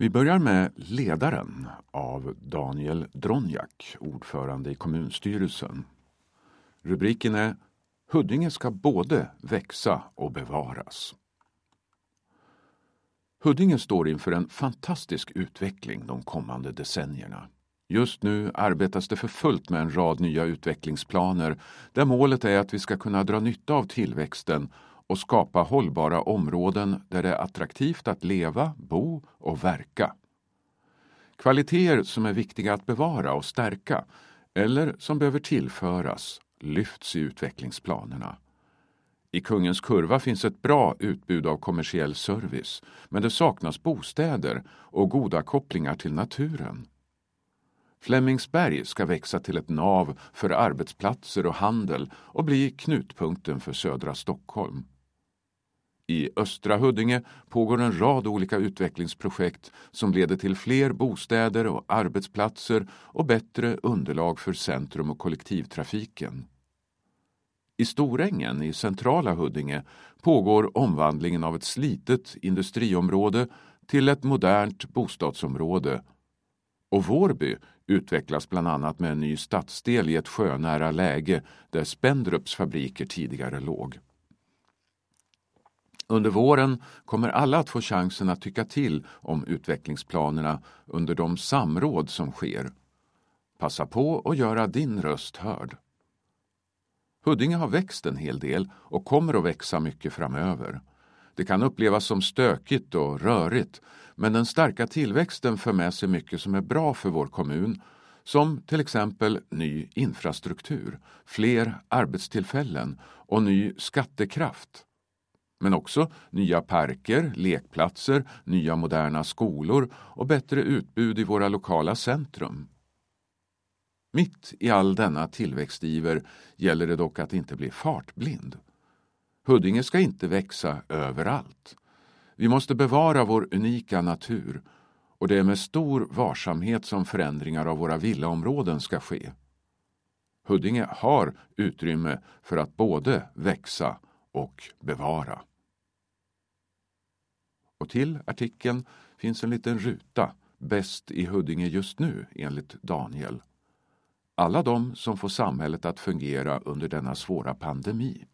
Vi börjar med Ledaren av Daniel Dronjak, ordförande i kommunstyrelsen. Rubriken är Huddinge ska både växa och bevaras. Huddinge står inför en fantastisk utveckling de kommande decennierna. Just nu arbetas det för fullt med en rad nya utvecklingsplaner där målet är att vi ska kunna dra nytta av tillväxten och skapa hållbara områden där det är attraktivt att leva, bo och verka. Kvaliteter som är viktiga att bevara och stärka eller som behöver tillföras lyfts i utvecklingsplanerna. I Kungens kurva finns ett bra utbud av kommersiell service men det saknas bostäder och goda kopplingar till naturen. Flemingsberg ska växa till ett nav för arbetsplatser och handel och bli knutpunkten för södra Stockholm. I östra Huddinge pågår en rad olika utvecklingsprojekt som leder till fler bostäder och arbetsplatser och bättre underlag för centrum och kollektivtrafiken. I Storängen i centrala Huddinge pågår omvandlingen av ett slitet industriområde till ett modernt bostadsområde och Vårby utvecklas bland annat med en ny stadsdel i ett sjönära läge där Spendrups fabriker tidigare låg. Under våren kommer alla att få chansen att tycka till om utvecklingsplanerna under de samråd som sker. Passa på att göra din röst hörd. Huddinge har växt en hel del och kommer att växa mycket framöver. Det kan upplevas som stökigt och rörigt men den starka tillväxten för med sig mycket som är bra för vår kommun som till exempel ny infrastruktur, fler arbetstillfällen och ny skattekraft. Men också nya parker, lekplatser, nya moderna skolor och bättre utbud i våra lokala centrum. Mitt i all denna tillväxtiver gäller det dock att inte bli fartblind. Huddinge ska inte växa överallt. Vi måste bevara vår unika natur och det är med stor varsamhet som förändringar av våra villaområden ska ske. Huddinge har utrymme för att både växa och bevara. Och till artikeln finns en liten ruta Bäst i Huddinge just nu enligt Daniel. Alla de som får samhället att fungera under denna svåra pandemi.